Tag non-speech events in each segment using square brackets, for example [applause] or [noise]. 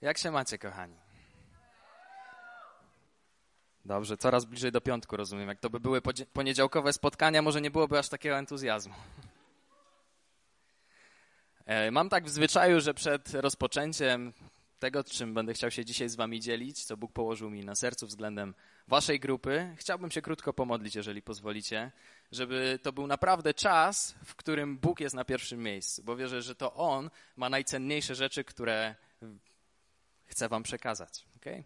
Jak się macie, kochani? Dobrze, coraz bliżej do piątku, rozumiem. Jak to by były poniedziałkowe spotkania, może nie byłoby aż takiego entuzjazmu. [laughs] E, mam tak w zwyczaju, że przed rozpoczęciem tego, czym będę chciał się dzisiaj z wami dzielić, co Bóg położył mi na sercu względem waszej grupy, chciałbym się krótko pomodlić, jeżeli pozwolicie, żeby to był naprawdę czas, w którym Bóg jest na pierwszym miejscu, bo wierzę, że to On ma najcenniejsze rzeczy, które chcę wam przekazać. Okay?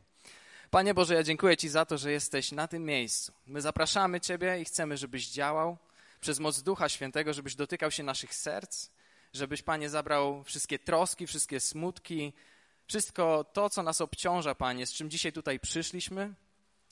Panie Boże, ja dziękuję Ci za to, że jesteś na tym miejscu. My zapraszamy Ciebie i chcemy, żebyś działał przez moc Ducha Świętego, żebyś dotykał się naszych serc, żebyś, Panie, zabrał wszystkie troski, wszystkie smutki, wszystko to, co nas obciąża, Panie, z czym dzisiaj tutaj przyszliśmy,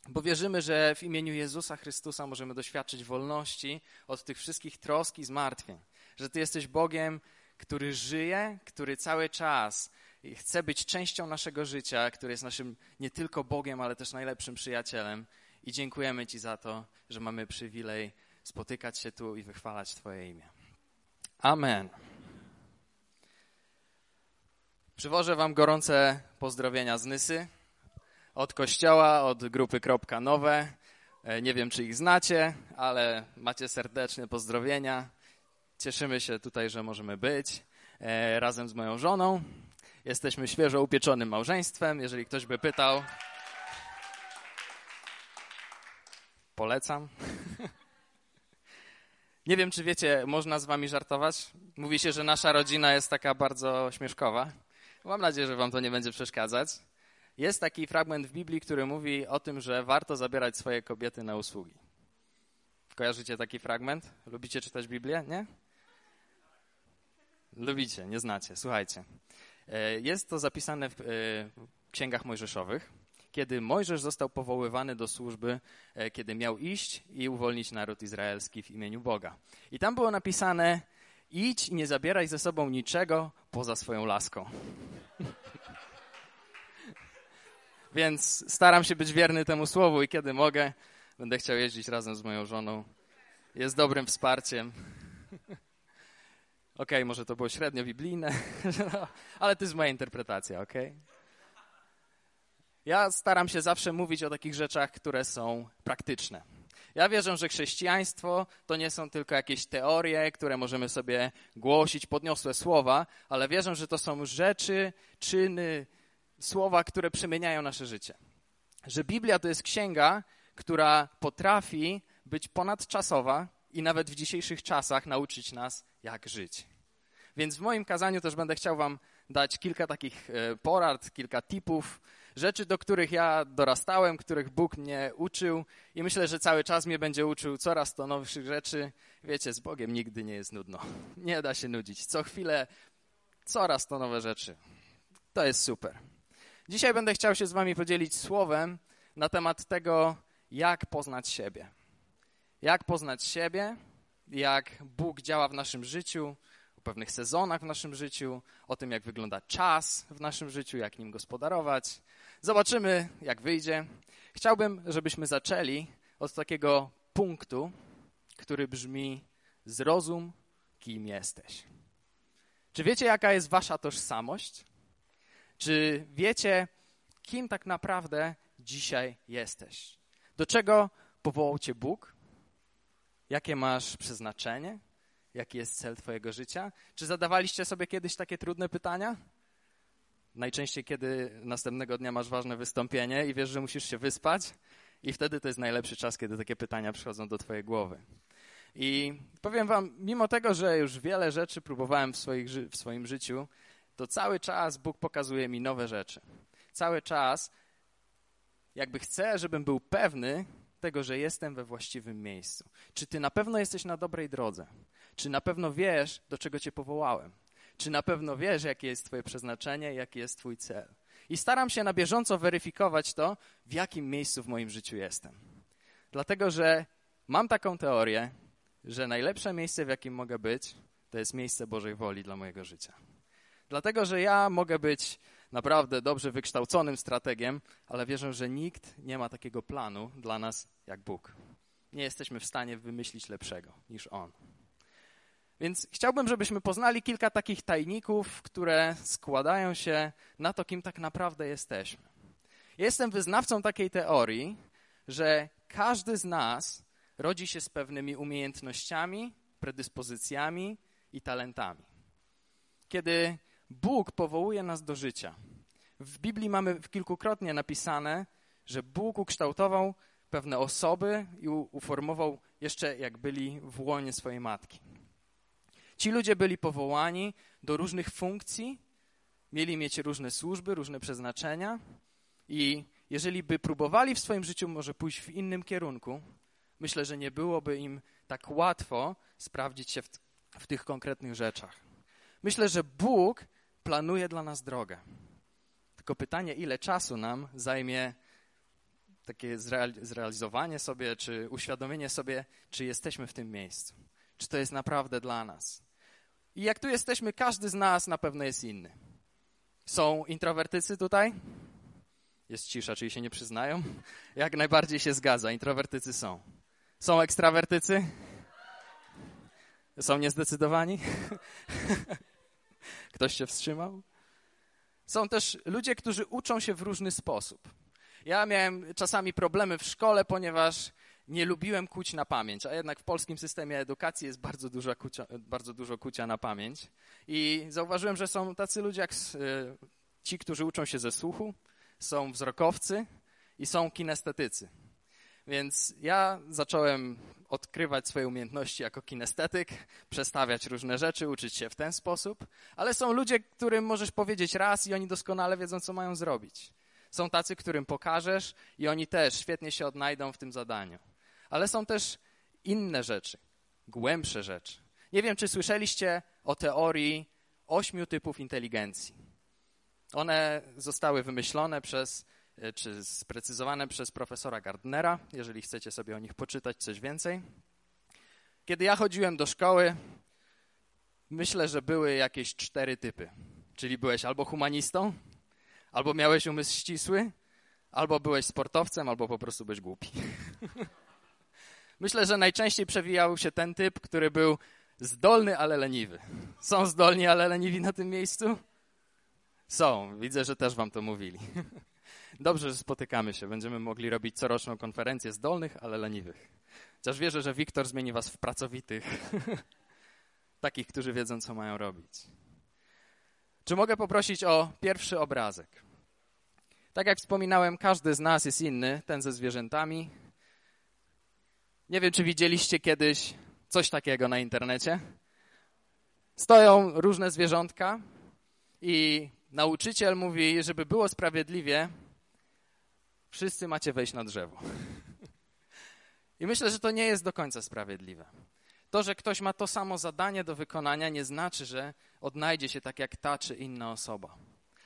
bo wierzymy, że w imieniu Jezusa Chrystusa możemy doświadczyć wolności od tych wszystkich trosk i zmartwień, że Ty jesteś Bogiem, który żyje, który cały czas chce być częścią naszego życia, który jest naszym nie tylko Bogiem, ale też najlepszym przyjacielem. I dziękujemy Ci za to, że mamy przywilej spotykać się tu i wychwalać Twoje imię. Amen. Przywożę Wam gorące pozdrowienia z Nysy, od kościoła, od grupy Kropka Nowe. E, nie wiem, czy ich znacie, ale macie serdeczne pozdrowienia. Cieszymy się tutaj, że możemy być e, razem z moją żoną. Jesteśmy świeżo upieczonym małżeństwem. Jeżeli ktoś by pytał, polecam. [laughs] Nie wiem, czy wiecie, można z wami żartować. Mówi się, że nasza rodzina jest taka bardzo śmieszkowa. Mam nadzieję, że wam to nie będzie przeszkadzać. Jest taki fragment w Biblii, który mówi o tym, że warto zabierać swoje kobiety na usługi. Kojarzycie taki fragment? Lubicie czytać Biblię? Nie? Lubicie, nie znacie. Słuchajcie. E, jest to zapisane w e, księgach mojżeszowych, kiedy Mojżesz został powoływany do służby, e, kiedy miał iść i uwolnić naród izraelski w imieniu Boga. I tam było napisane: idź i nie zabieraj ze sobą niczego poza swoją laską. [laughs] Więc staram się być wierny temu słowu i kiedy mogę, będę chciał jeździć razem z moją żoną. Jest dobrym wsparciem. Okej, okay, może to było średnio biblijne, [laughs] ale to jest moja interpretacja, ok? Ja staram się zawsze mówić o takich rzeczach, które są praktyczne. Ja wierzę, że chrześcijaństwo to nie są tylko jakieś teorie, które możemy sobie głosić, podniosłe słowa, ale wierzę, że to są rzeczy, czyny, słowa, które przemieniają nasze życie. Że Biblia to jest księga, która potrafi być ponadczasowa i nawet w dzisiejszych czasach nauczyć nas, jak żyć. Więc w moim kazaniu też będę chciał Wam dać kilka takich e, porad, kilka tipów, rzeczy, do których ja dorastałem, których Bóg mnie uczył i myślę, że cały czas mnie będzie uczył coraz to nowszych rzeczy. Wiecie, z Bogiem nigdy nie jest nudno. [laughs] Nie da się nudzić. Co chwilę coraz to nowe rzeczy. To jest super. Dzisiaj będę chciał się z Wami podzielić słowem na temat tego, jak poznać siebie. Jak poznać siebie, jak Bóg działa w naszym życiu, o pewnych sezonach w naszym życiu, o tym, jak wygląda czas w naszym życiu, jak nim gospodarować. Zobaczymy, jak wyjdzie. Chciałbym, żebyśmy zaczęli od takiego punktu, który brzmi: zrozum, kim jesteś. Czy wiecie, jaka jest wasza tożsamość? Czy wiecie, kim tak naprawdę dzisiaj jesteś? Do czego powołał cię Bóg? Jakie masz przeznaczenie? Jaki jest cel Twojego życia? Czy zadawaliście sobie kiedyś takie trudne pytania? Najczęściej, kiedy następnego dnia masz ważne wystąpienie i wiesz, że musisz się wyspać, i wtedy to jest najlepszy czas, kiedy takie pytania przychodzą do Twojej głowy. I powiem Wam, mimo tego, że już wiele rzeczy próbowałem w, swoich, w swoim życiu, to cały czas Bóg pokazuje mi nowe rzeczy. Cały czas, jakby chcę, żebym był pewny tego, że jestem we właściwym miejscu. Czy Ty na pewno jesteś na dobrej drodze? Czy na pewno wiesz, do czego Cię powołałem? Czy na pewno wiesz, jakie jest Twoje przeznaczenie, jaki jest Twój cel? I staram się na bieżąco weryfikować to, w jakim miejscu w moim życiu jestem. Dlatego, że mam taką teorię, że najlepsze miejsce, w jakim mogę być, to jest miejsce Bożej woli dla mojego życia. Dlatego, że ja mogę być naprawdę dobrze wykształconym strategiem, ale wierzę, że nikt nie ma takiego planu dla nas jak Bóg. Nie jesteśmy w stanie wymyślić lepszego niż On. Więc chciałbym, żebyśmy poznali kilka takich tajników, które składają się na to, kim tak naprawdę jesteśmy. Jestem wyznawcą takiej teorii, że każdy z nas rodzi się z pewnymi umiejętnościami, predyspozycjami i talentami. Kiedy Bóg powołuje nas do życia, w Biblii mamy kilkukrotnie napisane, że Bóg ukształtował pewne osoby i uformował jeszcze jak byli w łonie swojej matki. Ci ludzie byli powołani do różnych funkcji, mieli mieć różne służby, różne przeznaczenia i jeżeli by próbowali w swoim życiu może pójść w innym kierunku, myślę, że nie byłoby im tak łatwo sprawdzić się w, w tych konkretnych rzeczach. Myślę, że Bóg planuje dla nas drogę. Tylko pytanie, ile czasu nam zajmie takie zrealizowanie sobie, czy uświadomienie sobie, czy jesteśmy w tym miejscu, czy to jest naprawdę dla nas. I jak tu jesteśmy, każdy z nas na pewno jest inny. Są introwertycy tutaj? Jest cisza, czyli się nie przyznają? [laughs] Jak najbardziej się zgadza, introwertycy są. Są ekstrawertycy? Są niezdecydowani? [laughs] Ktoś się wstrzymał? Są też ludzie, którzy uczą się w różny sposób. Ja miałem czasami problemy w szkole, ponieważ nie lubiłem kuć na pamięć, a jednak w polskim systemie edukacji jest bardzo dużo kucia, bardzo dużo kucia na pamięć. I zauważyłem, że są tacy ludzie jak e, ci, którzy uczą się ze słuchu, są wzrokowcy i są kinestetycy. Więc ja zacząłem odkrywać swoje umiejętności jako kinestetyk, przestawiać różne rzeczy, uczyć się w ten sposób, ale są ludzie, którym możesz powiedzieć raz i oni doskonale wiedzą, co mają zrobić. Są tacy, którym pokażesz i oni też świetnie się odnajdą w tym zadaniu. Ale są też inne rzeczy, głębsze rzeczy. Nie wiem, czy słyszeliście o teorii ośmiu typów inteligencji. One zostały wymyślone przez, czy sprecyzowane przez profesora Gardnera, jeżeli chcecie sobie o nich poczytać coś więcej. Kiedy ja chodziłem do szkoły, myślę, że były jakieś cztery typy. Czyli byłeś albo humanistą, albo miałeś umysł ścisły, albo byłeś sportowcem, albo po prostu byłeś głupi. [laughs] Myślę, że najczęściej przewijał się ten typ, który był zdolny, ale leniwy. Są zdolni, ale leniwi na tym miejscu? Są. Widzę, że też wam to mówili. [laughs] Dobrze, że spotykamy się. Będziemy mogli robić coroczną konferencję zdolnych, ale leniwych. Chociaż wierzę, że Wiktor zmieni was w pracowitych. [laughs] Takich, którzy wiedzą, co mają robić. Czy mogę poprosić o pierwszy obrazek? Tak jak wspominałem, każdy z nas jest inny, ten ze zwierzętami. Nie wiem, czy widzieliście kiedyś coś takiego na internecie. Stoją różne zwierzątka i nauczyciel mówi, żeby było sprawiedliwie, wszyscy macie wejść na drzewo. I myślę, że to nie jest do końca sprawiedliwe. To, że ktoś ma to samo zadanie do wykonania, nie znaczy, że odnajdzie się tak jak ta czy inna osoba.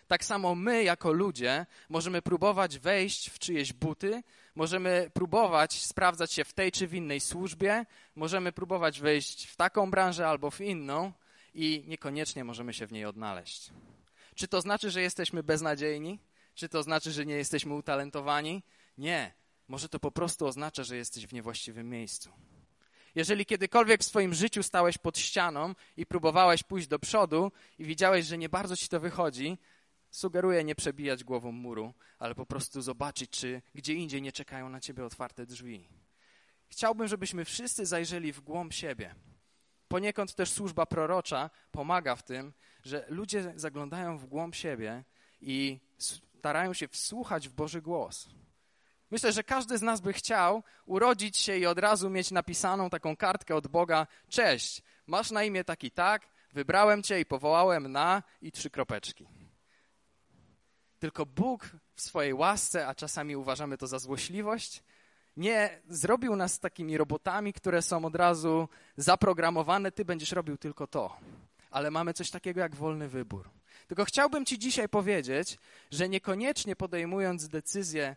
Tak samo my, jako ludzie, możemy próbować wejść w czyjeś buty, możemy próbować sprawdzać się w tej czy w innej służbie, możemy próbować wejść w taką branżę albo w inną i niekoniecznie możemy się w niej odnaleźć. Czy to znaczy, że jesteśmy beznadziejni? Czy to znaczy, że nie jesteśmy utalentowani? Nie. Może to po prostu oznacza, że jesteś w niewłaściwym miejscu. Jeżeli kiedykolwiek w swoim życiu stałeś pod ścianą i próbowałeś pójść do przodu i widziałeś, że nie bardzo ci to wychodzi, sugeruję nie przebijać głową muru, ale po prostu zobaczyć, czy gdzie indziej nie czekają na ciebie otwarte drzwi. Chciałbym, żebyśmy wszyscy zajrzeli w głąb siebie. Poniekąd też służba prorocza pomaga w tym, że ludzie zaglądają w głąb siebie i starają się wsłuchać w Boży głos. Myślę, że każdy z nas by chciał urodzić się i od razu mieć napisaną taką kartkę od Boga: Cześć, masz na imię taki tak, wybrałem cię i powołałem na i trzy kropeczki. Tylko Bóg w swojej łasce, a czasami uważamy to za złośliwość, nie zrobił nas takimi robotami, które są od razu zaprogramowane, ty będziesz robił tylko to. Ale mamy coś takiego jak wolny wybór. Tylko chciałbym Ci dzisiaj powiedzieć, że niekoniecznie podejmując decyzję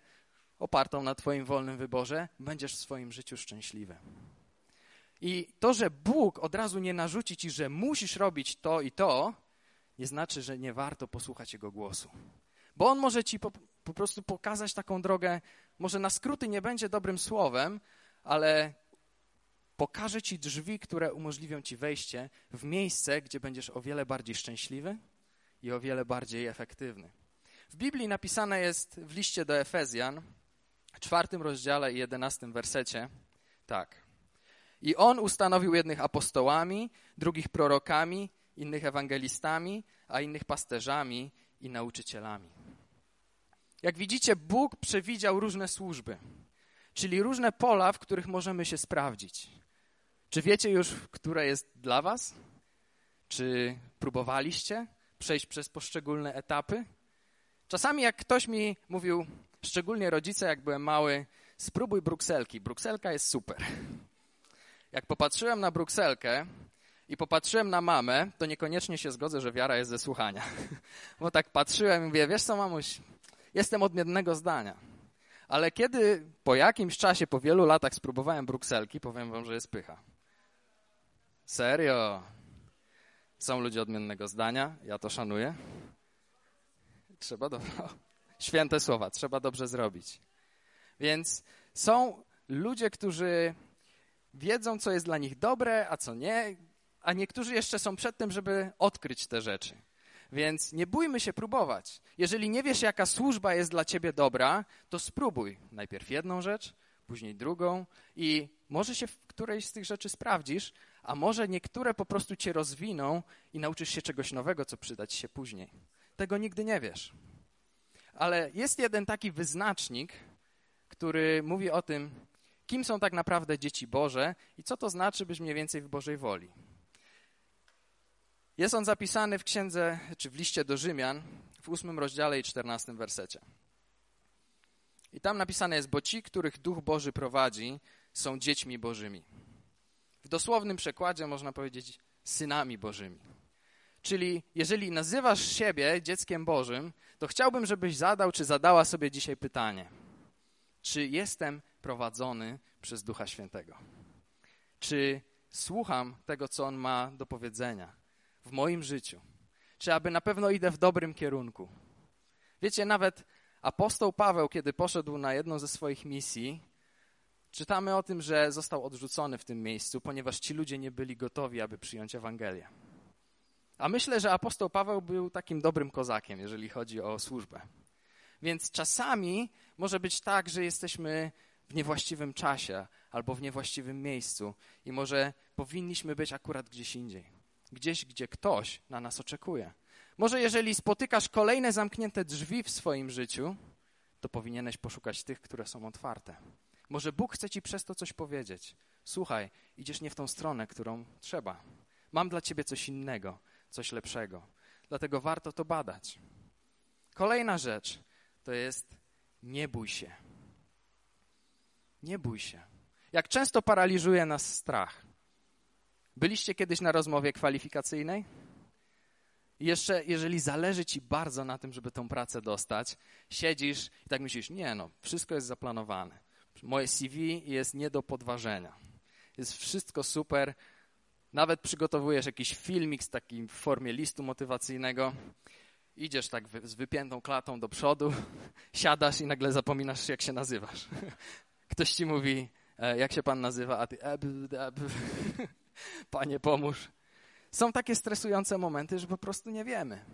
opartą na Twoim wolnym wyborze, będziesz w swoim życiu szczęśliwy. I to, że Bóg od razu nie narzuci Ci, że musisz robić to i to, nie znaczy, że nie warto posłuchać Jego głosu. Bo On może Ci po, po prostu pokazać taką drogę, może na skróty nie będzie dobrym słowem, ale pokaże ci drzwi, które umożliwią ci wejście w miejsce, gdzie będziesz o wiele bardziej szczęśliwy i o wiele bardziej efektywny. W Biblii napisane jest w liście do Efezjan, czwartym rozdziale i jedenastym wersecie, tak. I on ustanowił jednych apostołami, drugich prorokami, innych ewangelistami, a innych pasterzami i nauczycielami. Jak widzicie, Bóg przewidział różne służby, czyli różne pola, w których możemy się sprawdzić. Czy wiecie już, które jest dla Was? Czy próbowaliście przejść przez poszczególne etapy? Czasami, jak ktoś mi mówił, szczególnie rodzice, jak byłem mały, spróbuj brukselki. Brukselka jest super. Jak popatrzyłem na brukselkę i popatrzyłem na mamę, to niekoniecznie się zgodzę, że wiara jest ze słuchania. [laughs] Bo tak patrzyłem i mówię, wiesz co, mamuś, jestem odmiennego zdania. Ale kiedy po jakimś czasie, po wielu latach spróbowałem brukselki, powiem wam, że jest pycha. Serio. Są ludzie odmiennego zdania, ja to szanuję. Trzeba dobrze. [laughs] Święte słowa, trzeba dobrze zrobić. Więc są ludzie, którzy wiedzą, co jest dla nich dobre, a co nie, a niektórzy jeszcze są przed tym, żeby odkryć te rzeczy. Więc nie bójmy się próbować. Jeżeli nie wiesz, jaka służba jest dla ciebie dobra, to spróbuj najpierw jedną rzecz, później drugą i może się w którejś z tych rzeczy sprawdzisz, a może niektóre po prostu cię rozwiną i nauczysz się czegoś nowego, co przydać się później. Tego nigdy nie wiesz. Ale jest jeden taki wyznacznik, który mówi o tym, kim są tak naprawdę dzieci Boże i co to znaczy być mniej więcej w Bożej woli. Jest on zapisany w księdze, czy w liście do Rzymian, w ósmym rozdziale i czternastym wersecie. I tam napisane jest, bo ci, których Duch Boży prowadzi, są dziećmi Bożymi. W dosłownym przekładzie można powiedzieć synami Bożymi. Czyli jeżeli nazywasz siebie dzieckiem Bożym, to chciałbym, żebyś zadał czy zadała sobie dzisiaj pytanie: czy jestem prowadzony przez Ducha Świętego? Czy słucham tego, co On ma do powiedzenia w moim życiu? Czy aby na pewno idę w dobrym kierunku? Wiecie, nawet apostoł Paweł, kiedy poszedł na jedną ze swoich misji, czytamy o tym, że został odrzucony w tym miejscu, ponieważ ci ludzie nie byli gotowi, aby przyjąć Ewangelię. A myślę, że apostoł Paweł był takim dobrym kozakiem, jeżeli chodzi o służbę. Więc czasami może być tak, że jesteśmy w niewłaściwym czasie albo w niewłaściwym miejscu i może powinniśmy być akurat gdzieś indziej. Gdzieś, gdzie ktoś na nas oczekuje. Może jeżeli spotykasz kolejne zamknięte drzwi w swoim życiu, to powinieneś poszukać tych, które są otwarte. Może Bóg chce ci przez to coś powiedzieć. Słuchaj, idziesz nie w tą stronę, którą trzeba. Mam dla ciebie coś innego coś lepszego. Dlatego warto to badać. Kolejna rzecz to jest nie bój się. Nie bój się. Jak często paraliżuje nas strach? Byliście kiedyś na rozmowie kwalifikacyjnej? jeszcze, jeżeli zależy ci bardzo na tym, żeby tą pracę dostać, siedzisz i tak myślisz, nie no, wszystko jest zaplanowane. Moje CV jest nie do podważenia. Jest wszystko super, nawet przygotowujesz jakiś filmik z takim w formie listu motywacyjnego. Idziesz tak z wypiętą klatą do przodu, [laughs] siadasz i nagle zapominasz, jak się nazywasz. [laughs] Ktoś ci mówi, e, jak się pan nazywa, a ty, eb, eb. [laughs] panie pomóż. Są takie stresujące momenty, że po prostu nie wiemy.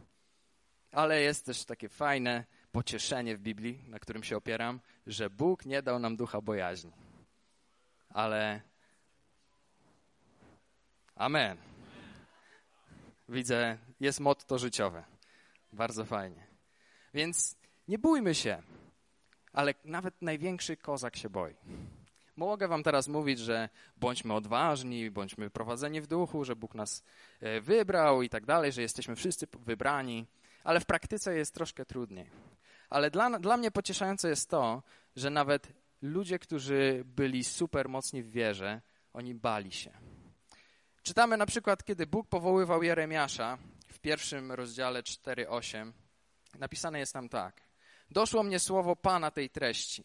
Ale jest też takie fajne pocieszenie w Biblii, na którym się opieram, że Bóg nie dał nam ducha bojaźni. Ale Amen. Widzę, jest motto życiowe. Bardzo fajnie. Więc nie bójmy się, ale nawet największy kozak się boi. Mogę wam teraz mówić, że bądźmy odważni, bądźmy prowadzeni w duchu, że Bóg nas e, wybrał i tak dalej, że jesteśmy wszyscy wybrani, ale w praktyce jest troszkę trudniej. Ale dla, dla mnie pocieszające jest to, że nawet ludzie, którzy byli super mocni w wierze, oni bali się. Czytamy na przykład, kiedy Bóg powoływał Jeremiasza w pierwszym rozdziale 4:8. Napisane jest tam tak: Doszło mnie słowo Pana tej treści.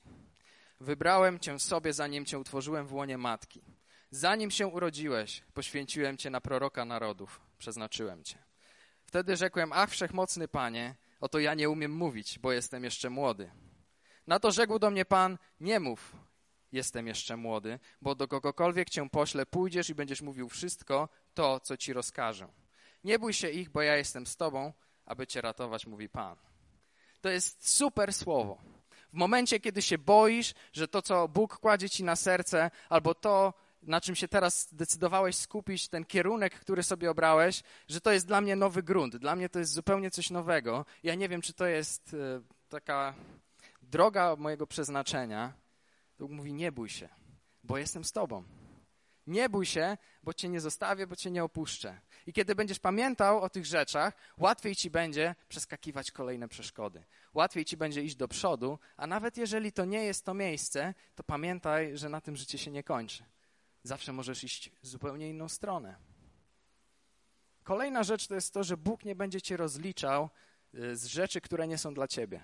Wybrałem cię sobie, zanim cię utworzyłem w łonie matki. Zanim się urodziłeś, poświęciłem cię na proroka narodów, przeznaczyłem cię. Wtedy rzekłem: Ach, wszechmocny Panie, oto ja nie umiem mówić, bo jestem jeszcze młody. Na to rzekł do mnie Pan: Nie mów, jestem jeszcze młody, bo do kogokolwiek cię pośle, pójdziesz i będziesz mówił wszystko to, co ci rozkażę. Nie bój się ich, bo ja jestem z tobą, aby cię ratować, mówi Pan. To jest super słowo. W momencie, kiedy się boisz, że to, co Bóg kładzie ci na serce, albo to, na czym się teraz zdecydowałeś skupić, ten kierunek, który sobie obrałeś, że to jest dla mnie nowy grunt. Dla mnie to jest zupełnie coś nowego. Ja nie wiem, czy to jest e, taka droga mojego przeznaczenia. Bóg mówi: Nie bój się, bo jestem z Tobą. Nie bój się, bo Cię nie zostawię, bo Cię nie opuszczę. I kiedy będziesz pamiętał o tych rzeczach, łatwiej Ci będzie przeskakiwać kolejne przeszkody. Łatwiej Ci będzie iść do przodu, a nawet jeżeli to nie jest to miejsce, to pamiętaj, że na tym życie się nie kończy. Zawsze możesz iść w zupełnie inną stronę. Kolejna rzecz to jest to, że Bóg nie będzie Cię rozliczał y, z rzeczy, które nie są dla Ciebie.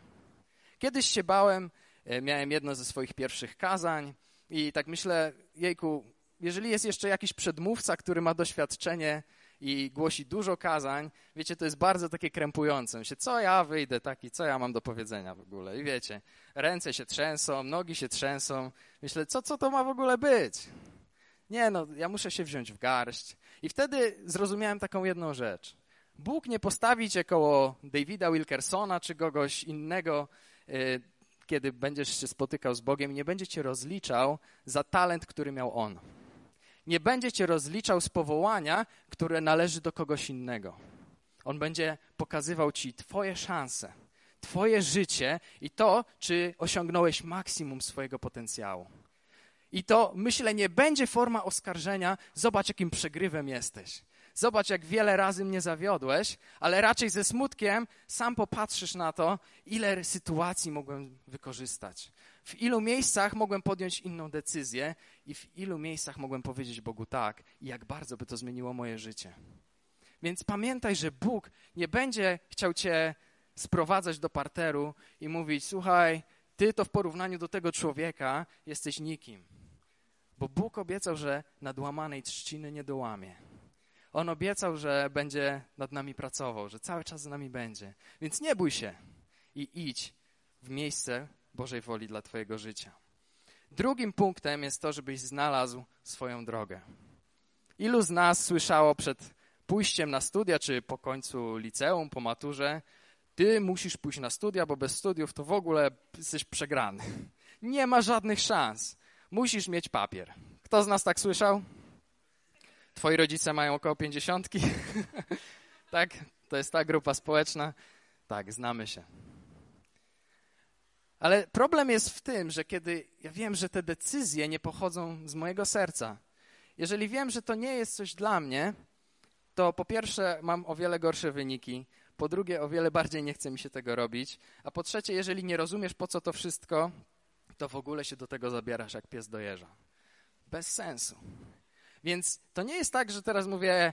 Kiedyś się bałem, y, miałem jedno ze swoich pierwszych kazań i tak myślę, jejku, jeżeli jest jeszcze jakiś przedmówca, który ma doświadczenie i głosi dużo kazań, wiecie, to jest bardzo takie krępujące. Myślę, co ja wyjdę taki, co ja mam do powiedzenia w ogóle? I wiecie, ręce się trzęsą, nogi się trzęsą. Myślę, co, co to ma w ogóle być? Nie, no, ja muszę się wziąć w garść. I wtedy zrozumiałem taką jedną rzecz. Bóg nie postawi cię koło Davida Wilkersona czy kogoś innego, y, kiedy będziesz się spotykał z Bogiem, nie będzie cię rozliczał za talent, który miał On nie będzie cię rozliczał z powołania, które należy do kogoś innego. On będzie pokazywał ci Twoje szanse, Twoje życie i to, czy osiągnąłeś maksimum swojego potencjału. I to, myślę, nie będzie forma oskarżenia, zobacz, jakim przegrywem jesteś. Zobacz, jak wiele razy mnie zawiodłeś, ale raczej ze smutkiem sam popatrzysz na to, ile sytuacji mogłem wykorzystać. W ilu miejscach mogłem podjąć inną decyzję i w ilu miejscach mogłem powiedzieć Bogu tak i jak bardzo by to zmieniło moje życie. Więc pamiętaj, że Bóg nie będzie chciał cię sprowadzać do parteru i mówić: Słuchaj, ty to w porównaniu do tego człowieka jesteś nikim. Bo Bóg obiecał, że nadłamanej trzciny nie dołamie. On obiecał, że będzie nad nami pracował, że cały czas z nami będzie. Więc nie bój się i idź w miejsce Bożej woli dla Twojego życia. Drugim punktem jest to, żebyś znalazł swoją drogę. Ilu z nas słyszało przed pójściem na studia, czy po końcu liceum, po maturze, ty musisz pójść na studia, bo bez studiów to w ogóle jesteś przegrany. Nie ma żadnych szans. Musisz mieć papier. Kto z nas tak słyszał? Twoi rodzice mają około pięćdziesiątki? [laughs] tak? To jest ta grupa społeczna? Tak, znamy się. Ale problem jest w tym, że kiedy ja wiem, że te decyzje nie pochodzą z mojego serca, jeżeli wiem, że to nie jest coś dla mnie, to po pierwsze mam o wiele gorsze wyniki, po drugie o wiele bardziej nie chce mi się tego robić, a po trzecie, jeżeli nie rozumiesz po co to wszystko, to w ogóle się do tego zabierasz jak pies do jeża. Bez sensu. Więc to nie jest tak, że teraz mówię,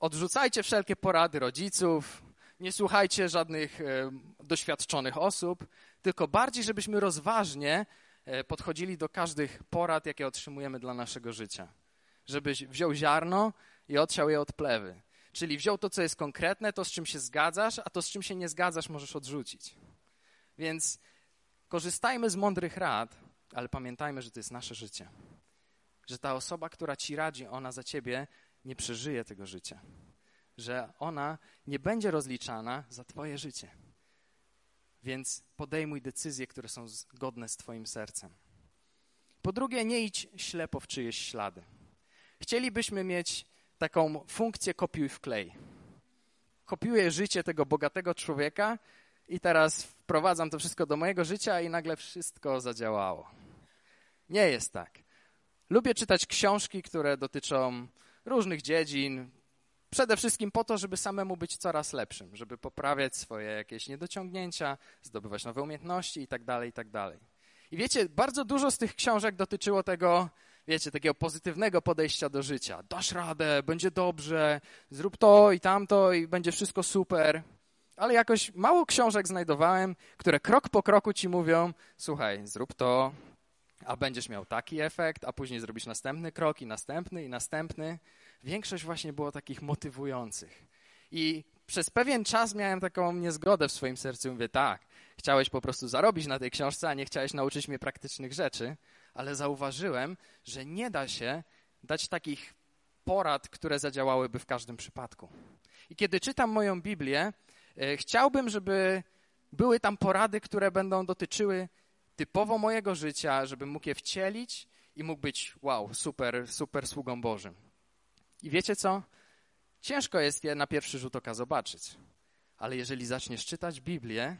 odrzucajcie wszelkie porady rodziców, nie słuchajcie żadnych e, doświadczonych osób, tylko bardziej, żebyśmy rozważnie e, podchodzili do każdych porad, jakie otrzymujemy dla naszego życia. Żebyś wziął ziarno i odsiał je od plewy. Czyli wziął to, co jest konkretne, to, z czym się zgadzasz, a to, z czym się nie zgadzasz, możesz odrzucić. Więc korzystajmy z mądrych rad, ale pamiętajmy, że to jest nasze życie. Że ta osoba, która ci radzi, ona za ciebie nie przeżyje tego życia że ona nie będzie rozliczana za Twoje życie. Więc podejmuj decyzje, które są zgodne z Twoim sercem. Po drugie, nie idź ślepo w czyjeś ślady. Chcielibyśmy mieć taką funkcję kopiuj wklej. Kopiuję życie tego bogatego człowieka i teraz wprowadzam to wszystko do mojego życia i nagle wszystko zadziałało. Nie jest tak. Lubię czytać książki, które dotyczą różnych dziedzin, Przede wszystkim po to, żeby samemu być coraz lepszym, żeby poprawiać swoje jakieś niedociągnięcia, zdobywać nowe umiejętności itd., tak itd. Tak I wiecie, bardzo dużo z tych książek dotyczyło tego, wiecie, takiego pozytywnego podejścia do życia. Dasz radę, będzie dobrze, zrób to i tamto i będzie wszystko super. Ale jakoś mało książek znajdowałem, które krok po kroku ci mówią, słuchaj, zrób to, a będziesz miał taki efekt, a później zrobisz następny krok i następny i następny większość właśnie było takich motywujących. I przez pewien czas miałem taką niezgodę w swoim sercu. Mówię, tak, chciałeś po prostu zarobić na tej książce, a nie chciałeś nauczyć mnie praktycznych rzeczy. ale zauważyłem, że nie da się dać takich porad, które zadziałałyby w każdym przypadku. I kiedy czytam moją Biblię, chciałbym, żeby były tam porady, które będą dotyczyły typowo mojego życia, żebym mógł je wcielić i mógł być, wow, super, super sługą Bożym. I wiecie co? Ciężko jest je na pierwszy rzut oka zobaczyć, ale jeżeli zaczniesz czytać Biblię,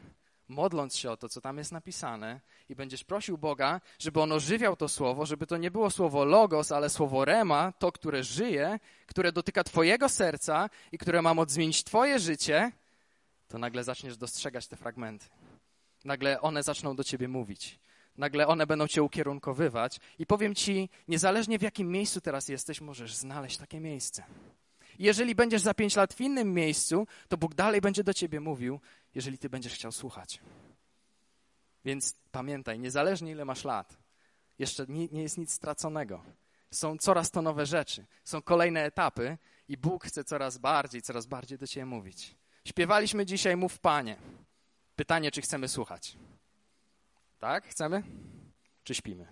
modląc się o to, co tam jest napisane, i będziesz prosił Boga, żeby on ożywiał to słowo, żeby to nie było słowo logos, ale słowo rema, to, które żyje, które dotyka Twojego serca i które ma moc zmienić Twoje życie, to nagle zaczniesz dostrzegać te fragmenty. Nagle one zaczną do Ciebie mówić. Nagle one będą Cię ukierunkowywać. I powiem Ci, niezależnie w jakim miejscu teraz jesteś, możesz znaleźć takie miejsce. Jeżeli będziesz za pięć lat w innym miejscu, to Bóg dalej będzie do ciebie mówił, jeżeli ty będziesz chciał słuchać. Więc pamiętaj, niezależnie ile masz lat, jeszcze nie, nie jest nic straconego. Są coraz to nowe rzeczy, są kolejne etapy i Bóg chce coraz bardziej, coraz bardziej do ciebie mówić. Śpiewaliśmy dzisiaj Mów Panie. Pytanie, czy chcemy słuchać? Tak? Chcemy? Czy śpimy?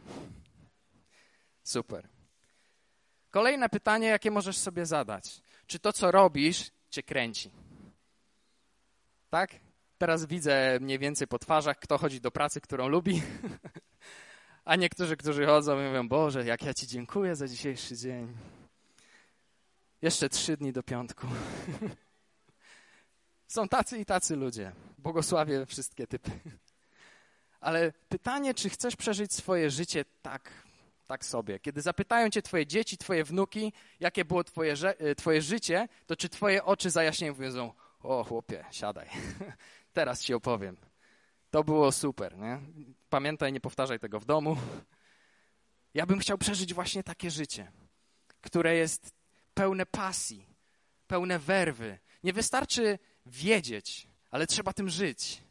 Super. Kolejne pytanie, jakie możesz sobie zadać. Czy to, co robisz, cię kręci? Tak? Teraz widzę mniej więcej po twarzach, kto chodzi do pracy, którą lubi. [laughs] A niektórzy, którzy chodzą, mówią: Boże, jak ja Ci dziękuję za dzisiejszy dzień. Jeszcze trzy dni do piątku. [laughs] Są tacy i tacy ludzie. Błogosławię wszystkie typy. [laughs] Ale pytanie, czy chcesz przeżyć swoje życie tak, tak sobie. Kiedy zapytają cię twoje dzieci, twoje wnuki, jakie było twoje, e, twoje życie, to czy twoje oczy zajaśnieją i powiedzą, o chłopie, siadaj, [laughs] teraz ci opowiem. To było super, nie? Pamiętaj, nie powtarzaj tego w domu. Ja bym chciał przeżyć właśnie takie życie, które jest pełne pasji, pełne werwy. Nie wystarczy wiedzieć, ale trzeba tym żyć.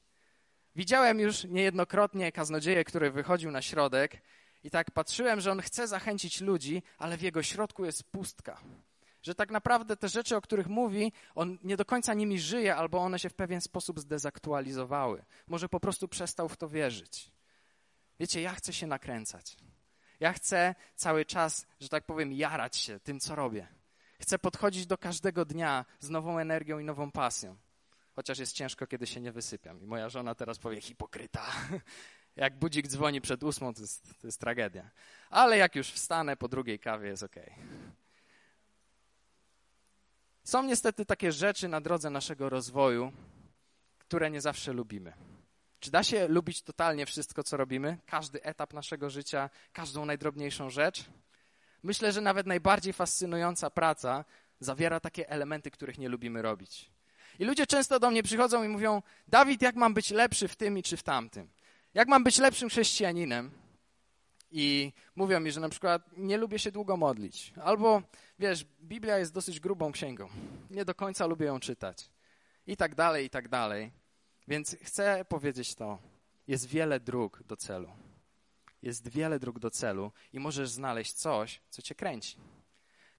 Widziałem już niejednokrotnie kaznodzieję, który wychodził na środek i tak patrzyłem, że on chce zachęcić ludzi, ale w jego środku jest pustka. Że tak naprawdę te rzeczy, o których mówi, on nie do końca nimi żyje, albo one się w pewien sposób zdezaktualizowały. Może po prostu przestał w to wierzyć. Wiecie, ja chcę się nakręcać. Ja chcę cały czas, że tak powiem, jarać się tym, co robię. Chcę podchodzić do każdego dnia z nową energią i nową pasją. Chociaż jest ciężko, kiedy się nie wysypiam. I moja żona teraz powie hipokryta. [laughs] Jak budzik dzwoni przed ósmą, to jest, to jest tragedia. Ale jak już wstanę po drugiej kawie, jest ok. Są niestety takie rzeczy na drodze naszego rozwoju, które nie zawsze lubimy. Czy da się lubić totalnie wszystko, co robimy? Każdy etap naszego życia, każdą najdrobniejszą rzecz? Myślę, że nawet najbardziej fascynująca praca zawiera takie elementy, których nie lubimy robić. I ludzie często do mnie przychodzą i mówią: Dawid, jak mam być lepszy w tym i czy w tamtym? Jak mam być lepszym chrześcijaninem? I mówią mi, że na przykład nie lubię się długo modlić. Albo, wiesz, Biblia jest dosyć grubą księgą. Nie do końca lubię ją czytać. I tak dalej, i tak dalej. Więc chcę powiedzieć to. Jest wiele dróg do celu. Jest wiele dróg do celu i możesz znaleźć coś, co cię kręci.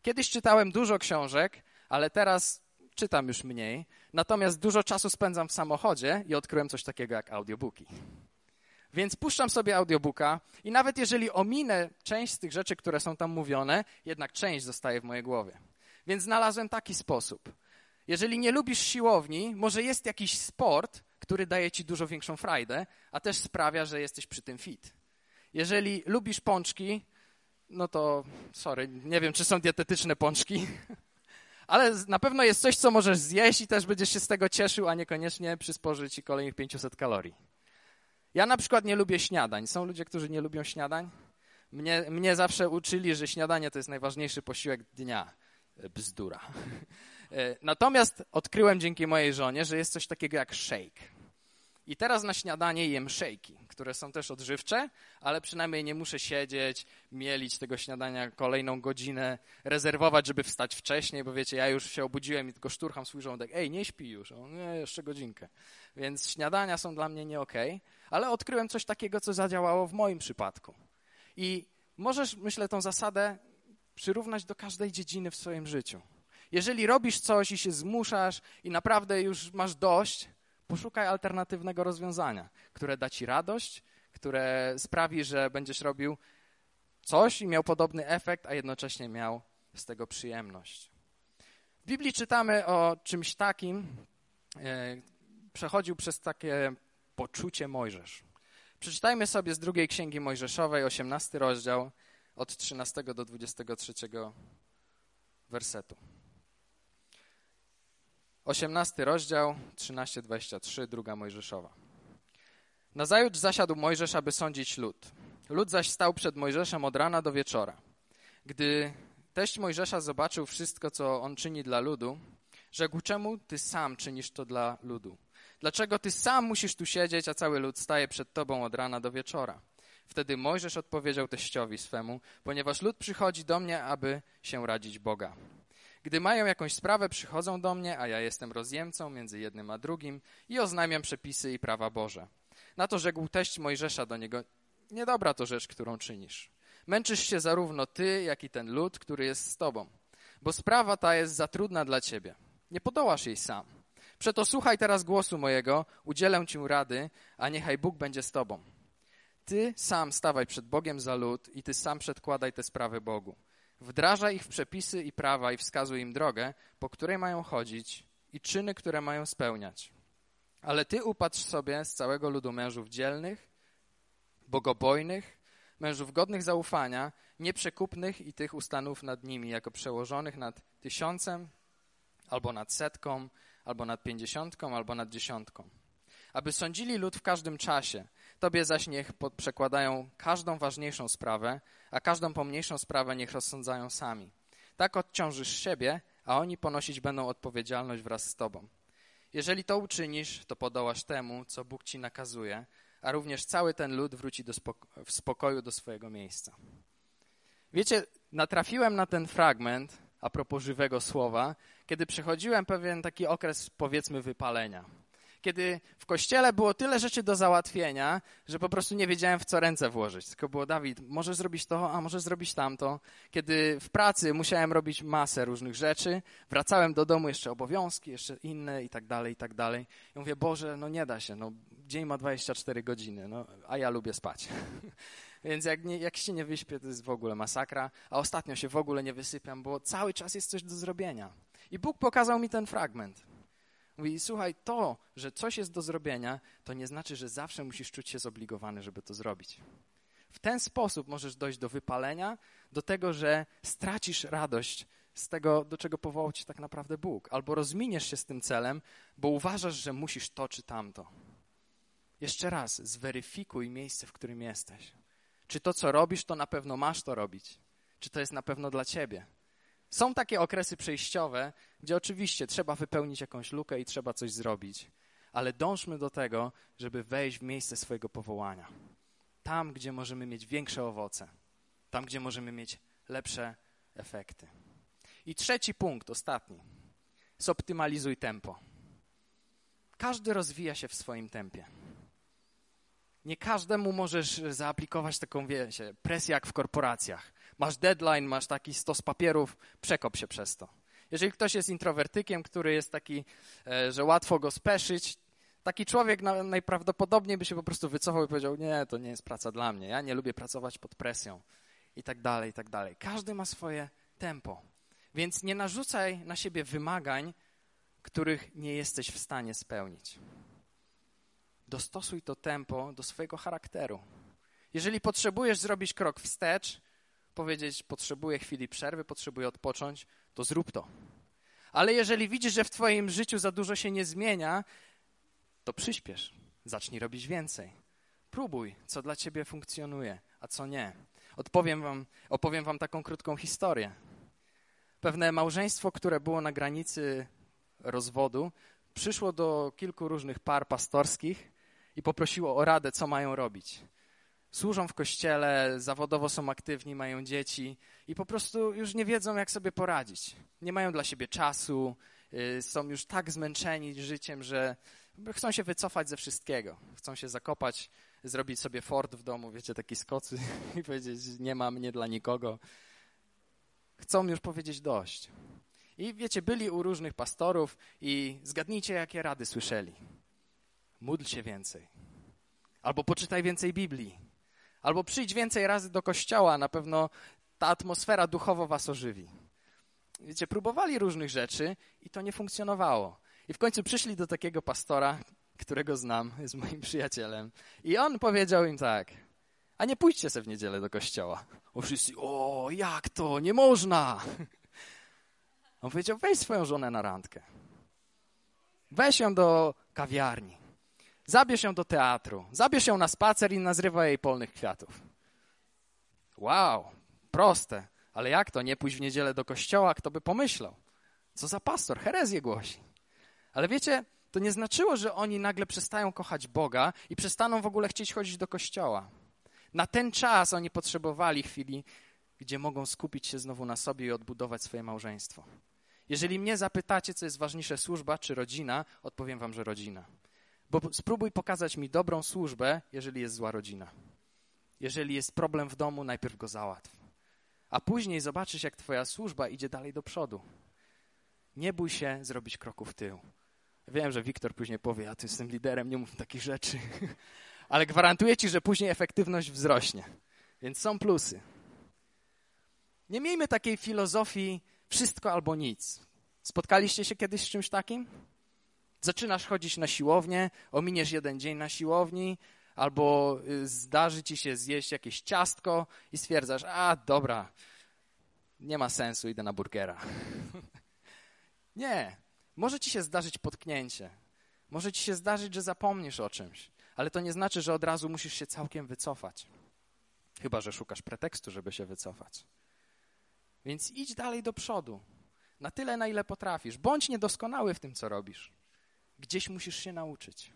Kiedyś czytałem dużo książek, ale teraz czytam już mniej. Natomiast dużo czasu spędzam w samochodzie i odkryłem coś takiego jak audiobooki. Więc puszczam sobie audiobooka i nawet jeżeli ominę część z tych rzeczy, które są tam mówione, jednak część zostaje w mojej głowie. Więc znalazłem taki sposób. Jeżeli nie lubisz siłowni, może jest jakiś sport, który daje ci dużo większą frajdę, a też sprawia, że jesteś przy tym fit. Jeżeli lubisz pączki, no to sorry, nie wiem, czy są dietetyczne pączki, [laughs] ale na pewno jest coś, co możesz zjeść i też będziesz się z tego cieszył, a niekoniecznie przysporzy ci kolejnych 500 kalorii. Ja na przykład nie lubię śniadań. Są ludzie, którzy nie lubią śniadań? Mnie, mnie zawsze uczyli, że śniadanie to jest najważniejszy posiłek dnia. E, bzdura. [laughs] E, natomiast odkryłem dzięki mojej żonie, że jest coś takiego jak shake. I teraz na śniadanie jem szejki, które są też odżywcze, ale przynajmniej nie muszę siedzieć, mielić tego śniadania kolejną godzinę, rezerwować, żeby wstać wcześniej, bo wiecie, ja już się obudziłem i tylko szturcham swój żołądek. Ej, nie śpi już, o, nie, jeszcze godzinkę. Więc śniadania są dla mnie nie okej, okay, ale odkryłem coś takiego, co zadziałało w moim przypadku. I możesz, myślę, tą zasadę przyrównać do każdej dziedziny w swoim życiu. Jeżeli robisz coś i się zmuszasz i naprawdę już masz dość, Poszukaj alternatywnego rozwiązania, które da ci radość, które sprawi, że będziesz robił coś i miał podobny efekt, a jednocześnie miał z tego przyjemność. W Biblii czytamy o czymś takim, e, przechodził przez takie poczucie Mojżesz. Przeczytajmy sobie z drugiej księgi Mojżeszowej, 18 rozdział, od 13 do 23 wersetu. 18 rozdział, 13-23, druga Mojżeszowa. Nazajutrz zasiadł Mojżesz, aby sądzić lud. Lud zaś stał przed Mojżeszem od rana do wieczora. Gdy teść Mojżesza zobaczył wszystko, co on czyni dla ludu, rzekł, czemu ty sam czynisz to dla ludu? Dlaczego ty sam musisz tu siedzieć, a cały lud staje przed tobą od rana do wieczora? Wtedy Mojżesz odpowiedział teściowi swemu, ponieważ lud przychodzi do mnie, aby się radzić Boga. Gdy mają jakąś sprawę, przychodzą do mnie, a ja jestem rozjemcą między jednym a drugim i oznajmiam przepisy i prawa Boże. Na to rzekł teść Mojżesza do niego, niedobra to rzecz, którą czynisz. Męczysz się zarówno ty, jak i ten lud, który jest z tobą, bo sprawa ta jest za trudna dla ciebie. Nie podołasz jej sam. Przeto słuchaj teraz głosu mojego, udzielę ci rady, a niechaj Bóg będzie z tobą. Ty sam stawaj przed Bogiem za lud i ty sam przedkładaj te sprawy Bogu. Wdrażaj ich w przepisy i prawa i wskazuj im drogę, po której mają chodzić i czyny, które mają spełniać. Ale ty upatrz sobie z całego ludu mężów dzielnych, bogobojnych, mężów godnych zaufania, nieprzekupnych i tych ustanów nad nimi jako przełożonych nad tysiącem, albo nad setką, albo nad pięćdziesiątką, albo nad dziesiątką. Aby sądzili lud w każdym czasie, Tobie zaś niech przekładają każdą ważniejszą sprawę, a każdą pomniejszą sprawę niech rozsądzają sami. Tak odciążysz siebie, a oni ponosić będą odpowiedzialność wraz z Tobą. Jeżeli to uczynisz, to podołasz temu, co Bóg Ci nakazuje, a również cały ten lud wróci spoko w spokoju do swojego miejsca. Wiecie, natrafiłem na ten fragment a propos żywego słowa, kiedy przechodziłem pewien taki okres, powiedzmy, wypalenia kiedy w kościele było tyle rzeczy do załatwienia, że po prostu nie wiedziałem, w co ręce włożyć. Tylko było, Dawid, może zrobić to, a może zrobić tamto. Kiedy w pracy musiałem robić masę różnych rzeczy, wracałem do domu, jeszcze obowiązki, jeszcze inne i tak dalej, i tak dalej. I mówię, Boże, no nie da się, no dzień ma 24 godziny, no, a ja lubię spać. [laughs] Więc jak, nie, jak się nie wyśpię, to jest w ogóle masakra, a ostatnio się w ogóle nie wysypiam, bo cały czas jest coś do zrobienia. I Bóg pokazał mi ten fragment. Mówi, słuchaj, to, że coś jest do zrobienia, to nie znaczy, że zawsze musisz czuć się zobligowany, żeby to zrobić. W ten sposób możesz dojść do wypalenia, do tego, że stracisz radość z tego, do czego powołał ci tak naprawdę Bóg. Albo rozminiesz się z tym celem, bo uważasz, że musisz to czy tamto. Jeszcze raz, zweryfikuj miejsce, w którym jesteś. Czy to, co robisz, to na pewno masz to robić? Czy to jest na pewno dla ciebie? Są takie okresy przejściowe, gdzie oczywiście trzeba wypełnić jakąś lukę i trzeba coś zrobić, ale dążmy do tego, żeby wejść w miejsce swojego powołania. Tam, gdzie możemy mieć większe owoce, tam, gdzie możemy mieć lepsze efekty. I trzeci punkt, ostatni. Zoptymalizuj tempo. Każdy rozwija się w swoim tempie. Nie każdemu możesz zaaplikować taką, wiecie, presję jak w korporacjach masz deadline, masz taki stos papierów, przekop się przez to. Jeżeli ktoś jest introwertykiem, który jest taki, e, że łatwo go speszyć, taki człowiek najprawdopodobniej by się po prostu wycofał i powiedział, nie, to nie jest praca dla mnie, ja nie lubię pracować pod presją i tak dalej, i tak dalej. Każdy ma swoje tempo, więc nie narzucaj na siebie wymagań, których nie jesteś w stanie spełnić. Dostosuj to tempo do swojego charakteru. Jeżeli potrzebujesz zrobić krok wstecz, powiedzieć, potrzebuję chwili przerwy, potrzebuję odpocząć, to zrób to. Ale jeżeli widzisz, że w Twoim życiu za dużo się nie zmienia, to przyspiesz, zacznij robić więcej. Próbuj, co dla Ciebie funkcjonuje, a co nie. Odpowiem wam, opowiem Wam taką krótką historię. Pewne małżeństwo, które było na granicy rozwodu, przyszło do kilku różnych par pastorskich i poprosiło o radę, co mają robić służą w kościele, zawodowo są aktywni, mają dzieci i po prostu już nie wiedzą, jak sobie poradzić. Nie mają dla siebie czasu, y, są już tak zmęczeni życiem, że chcą się wycofać ze wszystkiego. Chcą się zakopać, zrobić sobie fort w domu, wiecie, taki skocy [laughs] i powiedzieć, nie ma mnie dla nikogo. Chcą już powiedzieć dość. I wiecie, byli u różnych pastorów i zgadnijcie, jakie rady słyszeli. Módl się więcej. Albo poczytaj więcej Biblii Albo przyjdź więcej razy do kościoła, na pewno ta atmosfera duchowo was ożywi. Wiecie, próbowali różnych rzeczy i to nie funkcjonowało. I w końcu przyszli do takiego pastora, którego znam, jest moim przyjacielem. I on powiedział im tak, a nie pójdźcie sobie w niedzielę do kościoła. O wszyscy, o jak to, nie można. On powiedział, weź swoją żonę na randkę. Weź ją do kawiarni. Zabierz ją do teatru. Zabierz ją na spacer i nazrywa jej polnych kwiatów. Wow, proste. Ale jak to? Nie pójść w niedzielę do kościoła? Kto by pomyślał? Co za pastor? Herezję głosi. Ale wiecie, to nie znaczyło, że oni nagle przestają kochać Boga i przestaną w ogóle chcieć chodzić do kościoła. Na ten czas oni potrzebowali chwili, gdzie mogą skupić się znowu na sobie i odbudować swoje małżeństwo. Jeżeli mnie zapytacie, co jest ważniejsze, służba czy rodzina, odpowiem wam, że rodzina. Bo spróbuj pokazać mi dobrą służbę, jeżeli jest zła rodzina. Jeżeli jest problem w domu, najpierw go załatw. A później zobaczysz, jak twoja służba idzie dalej do przodu. Nie bój się zrobić kroku w tył. Wiem, że Wiktor później powie, ja tu jestem liderem, nie mów takich rzeczy. [laughs] Ale gwarantuję ci, że później efektywność wzrośnie. Więc są plusy. Nie miejmy takiej filozofii wszystko albo nic. Spotkaliście się kiedyś z czymś takim? Zaczynasz chodzić na siłownię, ominiesz jeden dzień na siłowni, albo y, zdarzy ci się zjeść jakieś ciastko i stwierdzasz, a dobra, nie ma sensu, idę na burgera. [laughs] nie, może ci się zdarzyć potknięcie. Może ci się zdarzyć, że zapomnisz o czymś, ale to nie znaczy, że od razu musisz się całkiem wycofać. Chyba, że szukasz pretekstu, żeby się wycofać. Więc idź dalej do przodu. Na tyle, na ile potrafisz. Bądź niedoskonały w tym, co robisz. Gdzieś musisz się nauczyć.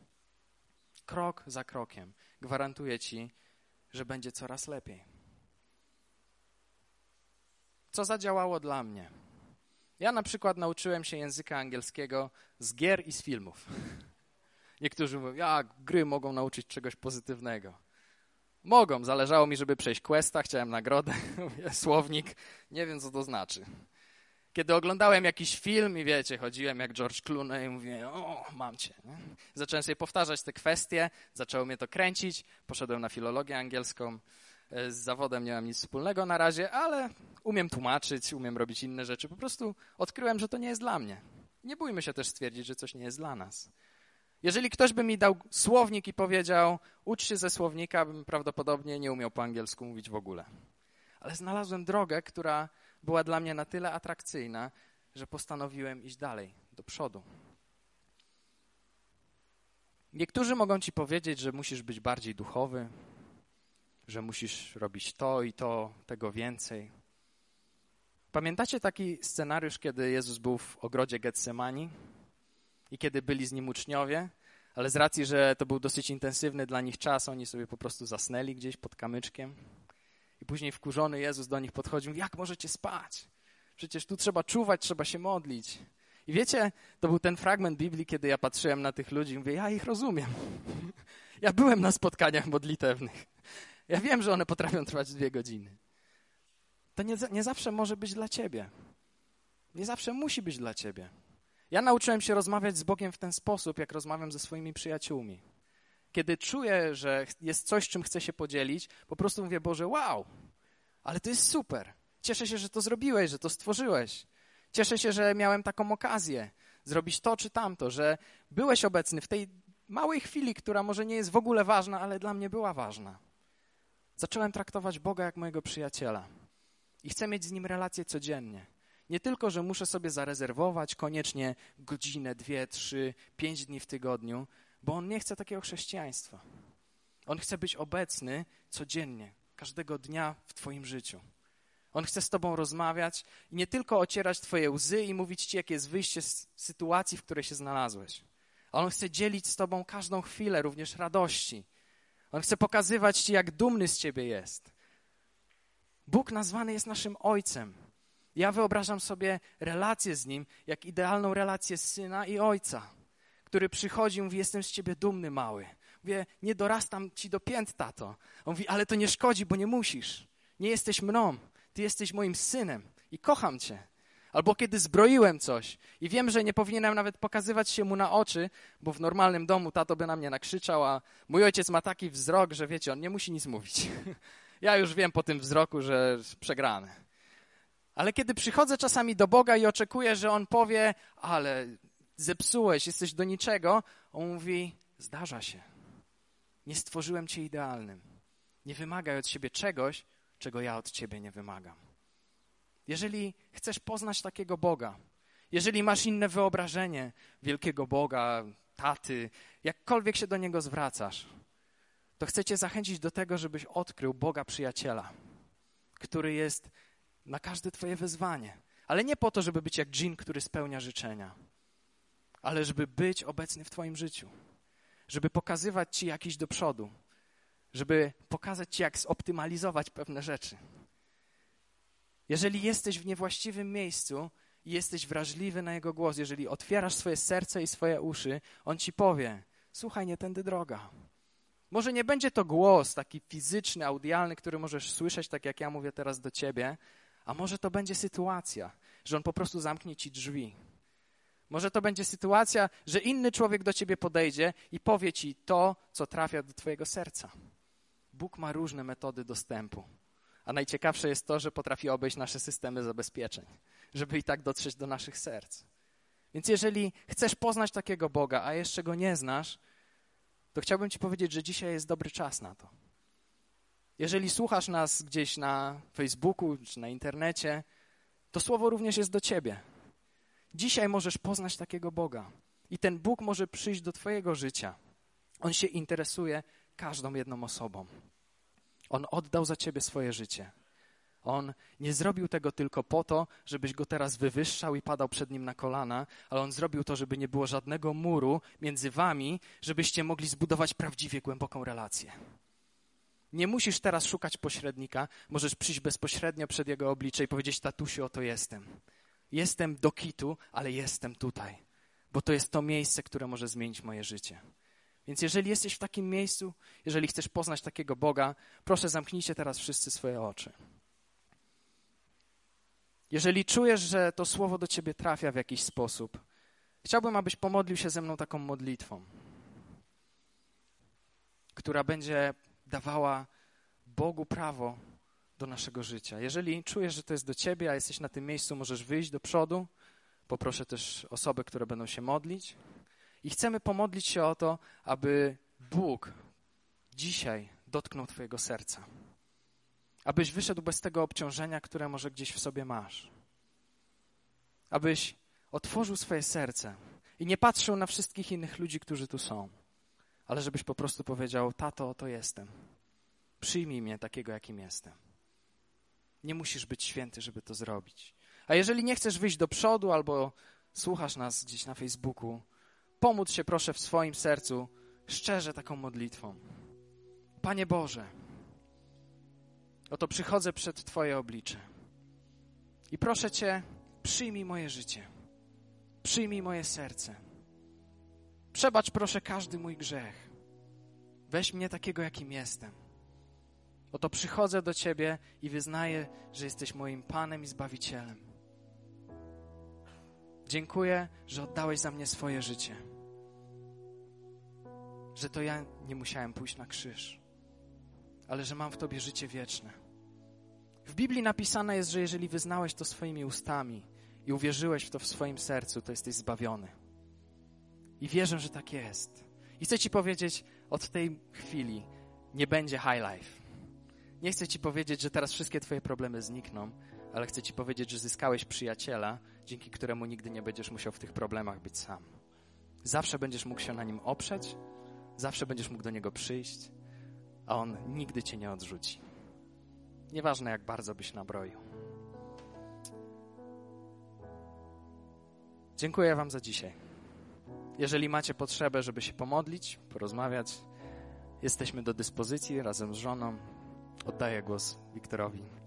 Krok za krokiem. Gwarantuję ci, że będzie coraz lepiej. Co zadziałało dla mnie? Ja na przykład nauczyłem się języka angielskiego z gier i z filmów. [laughs] Niektórzy mówią, jak gry mogą nauczyć czegoś pozytywnego. Mogą, zależało mi, żeby przejść questa, chciałem nagrodę, [laughs] słownik, nie wiem co to znaczy. Kiedy oglądałem jakiś film i wiecie, chodziłem jak George Clooney i mówię, o, mam cię. Nie? Zacząłem sobie powtarzać te kwestie, zaczęło mnie to kręcić, poszedłem na filologię angielską, e, z zawodem nie mam nic wspólnego na razie, ale umiem tłumaczyć, umiem robić inne rzeczy. Po prostu odkryłem, że to nie jest dla mnie. Nie bójmy się też stwierdzić, że coś nie jest dla nas. Jeżeli ktoś by mi dał słownik i powiedział, ucz się ze słownika, bym prawdopodobnie nie umiał po angielsku mówić w ogóle. Ale znalazłem drogę, która była dla mnie na tyle atrakcyjna, że postanowiłem iść dalej, do przodu. Niektórzy mogą ci powiedzieć, że musisz być bardziej duchowy, że musisz robić to i to, tego więcej. Pamiętacie taki scenariusz, kiedy Jezus był w ogrodzie Getsemani i kiedy byli z nim uczniowie, ale z racji, że to był dosyć intensywny dla nich czas, oni sobie po prostu zasnęli gdzieś pod kamyczkiem. I później wkurzony Jezus do nich podchodził, jak możecie spać? Przecież tu trzeba czuwać, trzeba się modlić. I wiecie, to był ten fragment Biblii, kiedy ja patrzyłem na tych ludzi i mówię, ja ich rozumiem. [laughs] Ja byłem na spotkaniach modlitewnych. Ja wiem, że one potrafią trwać dwie godziny. To nie, nie zawsze może być dla ciebie. Nie zawsze musi być dla ciebie. Ja nauczyłem się rozmawiać z Bogiem w ten sposób, jak rozmawiam ze swoimi przyjaciółmi. Kiedy czuję, że jest coś, czym chcę się podzielić, po prostu mówię, Boże, wow, ale to jest super. Cieszę się, że to zrobiłeś, że to stworzyłeś. Cieszę się, że miałem taką okazję zrobić to czy tamto, że byłeś obecny w tej małej chwili, która może nie jest w ogóle ważna, ale dla mnie była ważna. Zacząłem traktować Boga jak mojego przyjaciela i chcę mieć z nim relacje codziennie. Nie tylko, że muszę sobie zarezerwować koniecznie godzinę, dwie, trzy, pięć dni w tygodniu, bo on nie chce takiego chrześcijaństwa. On chce być obecny codziennie, każdego dnia w Twoim życiu. On chce z Tobą rozmawiać i nie tylko ocierać Twoje łzy i mówić Ci, jakie jest wyjście z sytuacji, w której się znalazłeś. On chce dzielić z Tobą każdą chwilę, również radości. On chce pokazywać Ci, jak dumny z Ciebie jest. Bóg nazwany jest naszym Ojcem. Ja wyobrażam sobie relację z Nim, jak idealną relację syna i ojca, który przychodzi i mówi, jestem z Ciebie dumny, mały. Mówię, nie dorastam Ci do pięt, tato. On mówi, ale to nie szkodzi, bo nie musisz. Nie jesteś mną, Ty jesteś moim synem i kocham Cię. Albo kiedy zbroiłem coś i wiem, że nie powinienem nawet pokazywać się mu na oczy, bo w normalnym domu tato by na mnie nakrzyczał, a mój ojciec ma taki wzrok, że wiecie, on nie musi nic mówić. [laughs] Ja już wiem po tym wzroku, że przegrany. Ale kiedy przychodzę czasami do Boga i oczekuję, że On powie, ale zepsułeś, jesteś do niczego, On mówi, zdarza się. Nie stworzyłem cię idealnym. Nie wymagaj od siebie czegoś, czego ja od ciebie nie wymagam. Jeżeli chcesz poznać takiego Boga, jeżeli masz inne wyobrażenie wielkiego Boga, taty, jakkolwiek się do niego zwracasz, to chcę Cię zachęcić do tego, żebyś odkrył Boga przyjaciela, który jest na każde Twoje wyzwanie. Ale nie po to, żeby być jak dżin, który spełnia życzenia, ale żeby być obecny w Twoim życiu, żeby pokazywać Ci jakiś do przodu, żeby pokazać Ci, jak zoptymalizować pewne rzeczy. Jeżeli jesteś w niewłaściwym miejscu i jesteś wrażliwy na Jego głos, jeżeli otwierasz swoje serce i swoje uszy, On Ci powie, słuchaj, nie tędy droga. Może nie będzie to głos taki fizyczny, audialny, który możesz słyszeć, tak jak ja mówię teraz do ciebie, a może to będzie sytuacja, że on po prostu zamknie ci drzwi. Może to będzie sytuacja, że inny człowiek do ciebie podejdzie i powie ci to, co trafia do twojego serca. Bóg ma różne metody dostępu. A najciekawsze jest to, że potrafi obejść nasze systemy zabezpieczeń, żeby i tak dotrzeć do naszych serc. Więc jeżeli chcesz poznać takiego Boga, a jeszcze go nie znasz, to chciałbym Ci powiedzieć, że dzisiaj jest dobry czas na to. Jeżeli słuchasz nas gdzieś na Facebooku czy na internecie, to słowo również jest do Ciebie. Dzisiaj możesz poznać takiego Boga i ten Bóg może przyjść do Twojego życia. On się interesuje każdą jedną osobą. On oddał za Ciebie swoje życie. On nie zrobił tego tylko po to, żebyś go teraz wywyższał i padał przed nim na kolana, ale on zrobił to, żeby nie było żadnego muru między wami, żebyście mogli zbudować prawdziwie głęboką relację. Nie musisz teraz szukać pośrednika, możesz przyjść bezpośrednio przed jego oblicze i powiedzieć: Tatusiu, oto jestem. Jestem do kitu, ale jestem tutaj, bo to jest to miejsce, które może zmienić moje życie. Więc jeżeli jesteś w takim miejscu, jeżeli chcesz poznać takiego Boga, proszę zamknijcie teraz wszyscy swoje oczy. Jeżeli czujesz, że to słowo do ciebie trafia w jakiś sposób, chciałbym, abyś pomodlił się ze mną taką modlitwą, która będzie dawała Bogu prawo do naszego życia. Jeżeli czujesz, że to jest do ciebie, a jesteś na tym miejscu, możesz wyjść do przodu. Poproszę też osoby, które będą się modlić. I chcemy pomodlić się o to, aby Bóg dzisiaj dotknął Twojego serca abyś wyszedł bez tego obciążenia, które może gdzieś w sobie masz. Abyś otworzył swoje serce i nie patrzył na wszystkich innych ludzi, którzy tu są, ale żebyś po prostu powiedział: Tato, oto jestem. Przyjmij mnie takiego, jakim jestem. Nie musisz być święty, żeby to zrobić. A jeżeli nie chcesz wyjść do przodu albo słuchasz nas gdzieś na Facebooku, pomóc się proszę w swoim sercu szczerze taką modlitwą. Panie Boże, Oto przychodzę przed Twoje oblicze. I proszę Cię, przyjmij moje życie. Przyjmij moje serce. Przebacz proszę każdy mój grzech. Weź mnie takiego, jakim jestem. Oto przychodzę do Ciebie i wyznaję, że jesteś moim Panem i Zbawicielem. Dziękuję, że oddałeś za mnie swoje życie. Że to ja nie musiałem pójść na krzyż, ale że mam w Tobie życie wieczne. W Biblii napisane jest, że jeżeli wyznałeś to swoimi ustami i uwierzyłeś w to w swoim sercu, to jesteś zbawiony. I wierzę, że tak jest. I chcę Ci powiedzieć, od tej chwili nie będzie high life. Nie chcę Ci powiedzieć, że teraz wszystkie Twoje problemy znikną, ale chcę Ci powiedzieć, że zyskałeś przyjaciela, dzięki któremu nigdy nie będziesz musiał w tych problemach być sam. Zawsze będziesz mógł się na nim oprzeć, zawsze będziesz mógł do niego przyjść, a on nigdy Cię nie odrzuci. Nieważne, jak bardzo byś nabroił. Dziękuję Wam za dzisiaj. Jeżeli macie potrzebę, żeby się pomodlić, porozmawiać, jesteśmy do dyspozycji razem z żoną. Oddaję głos Wiktorowi.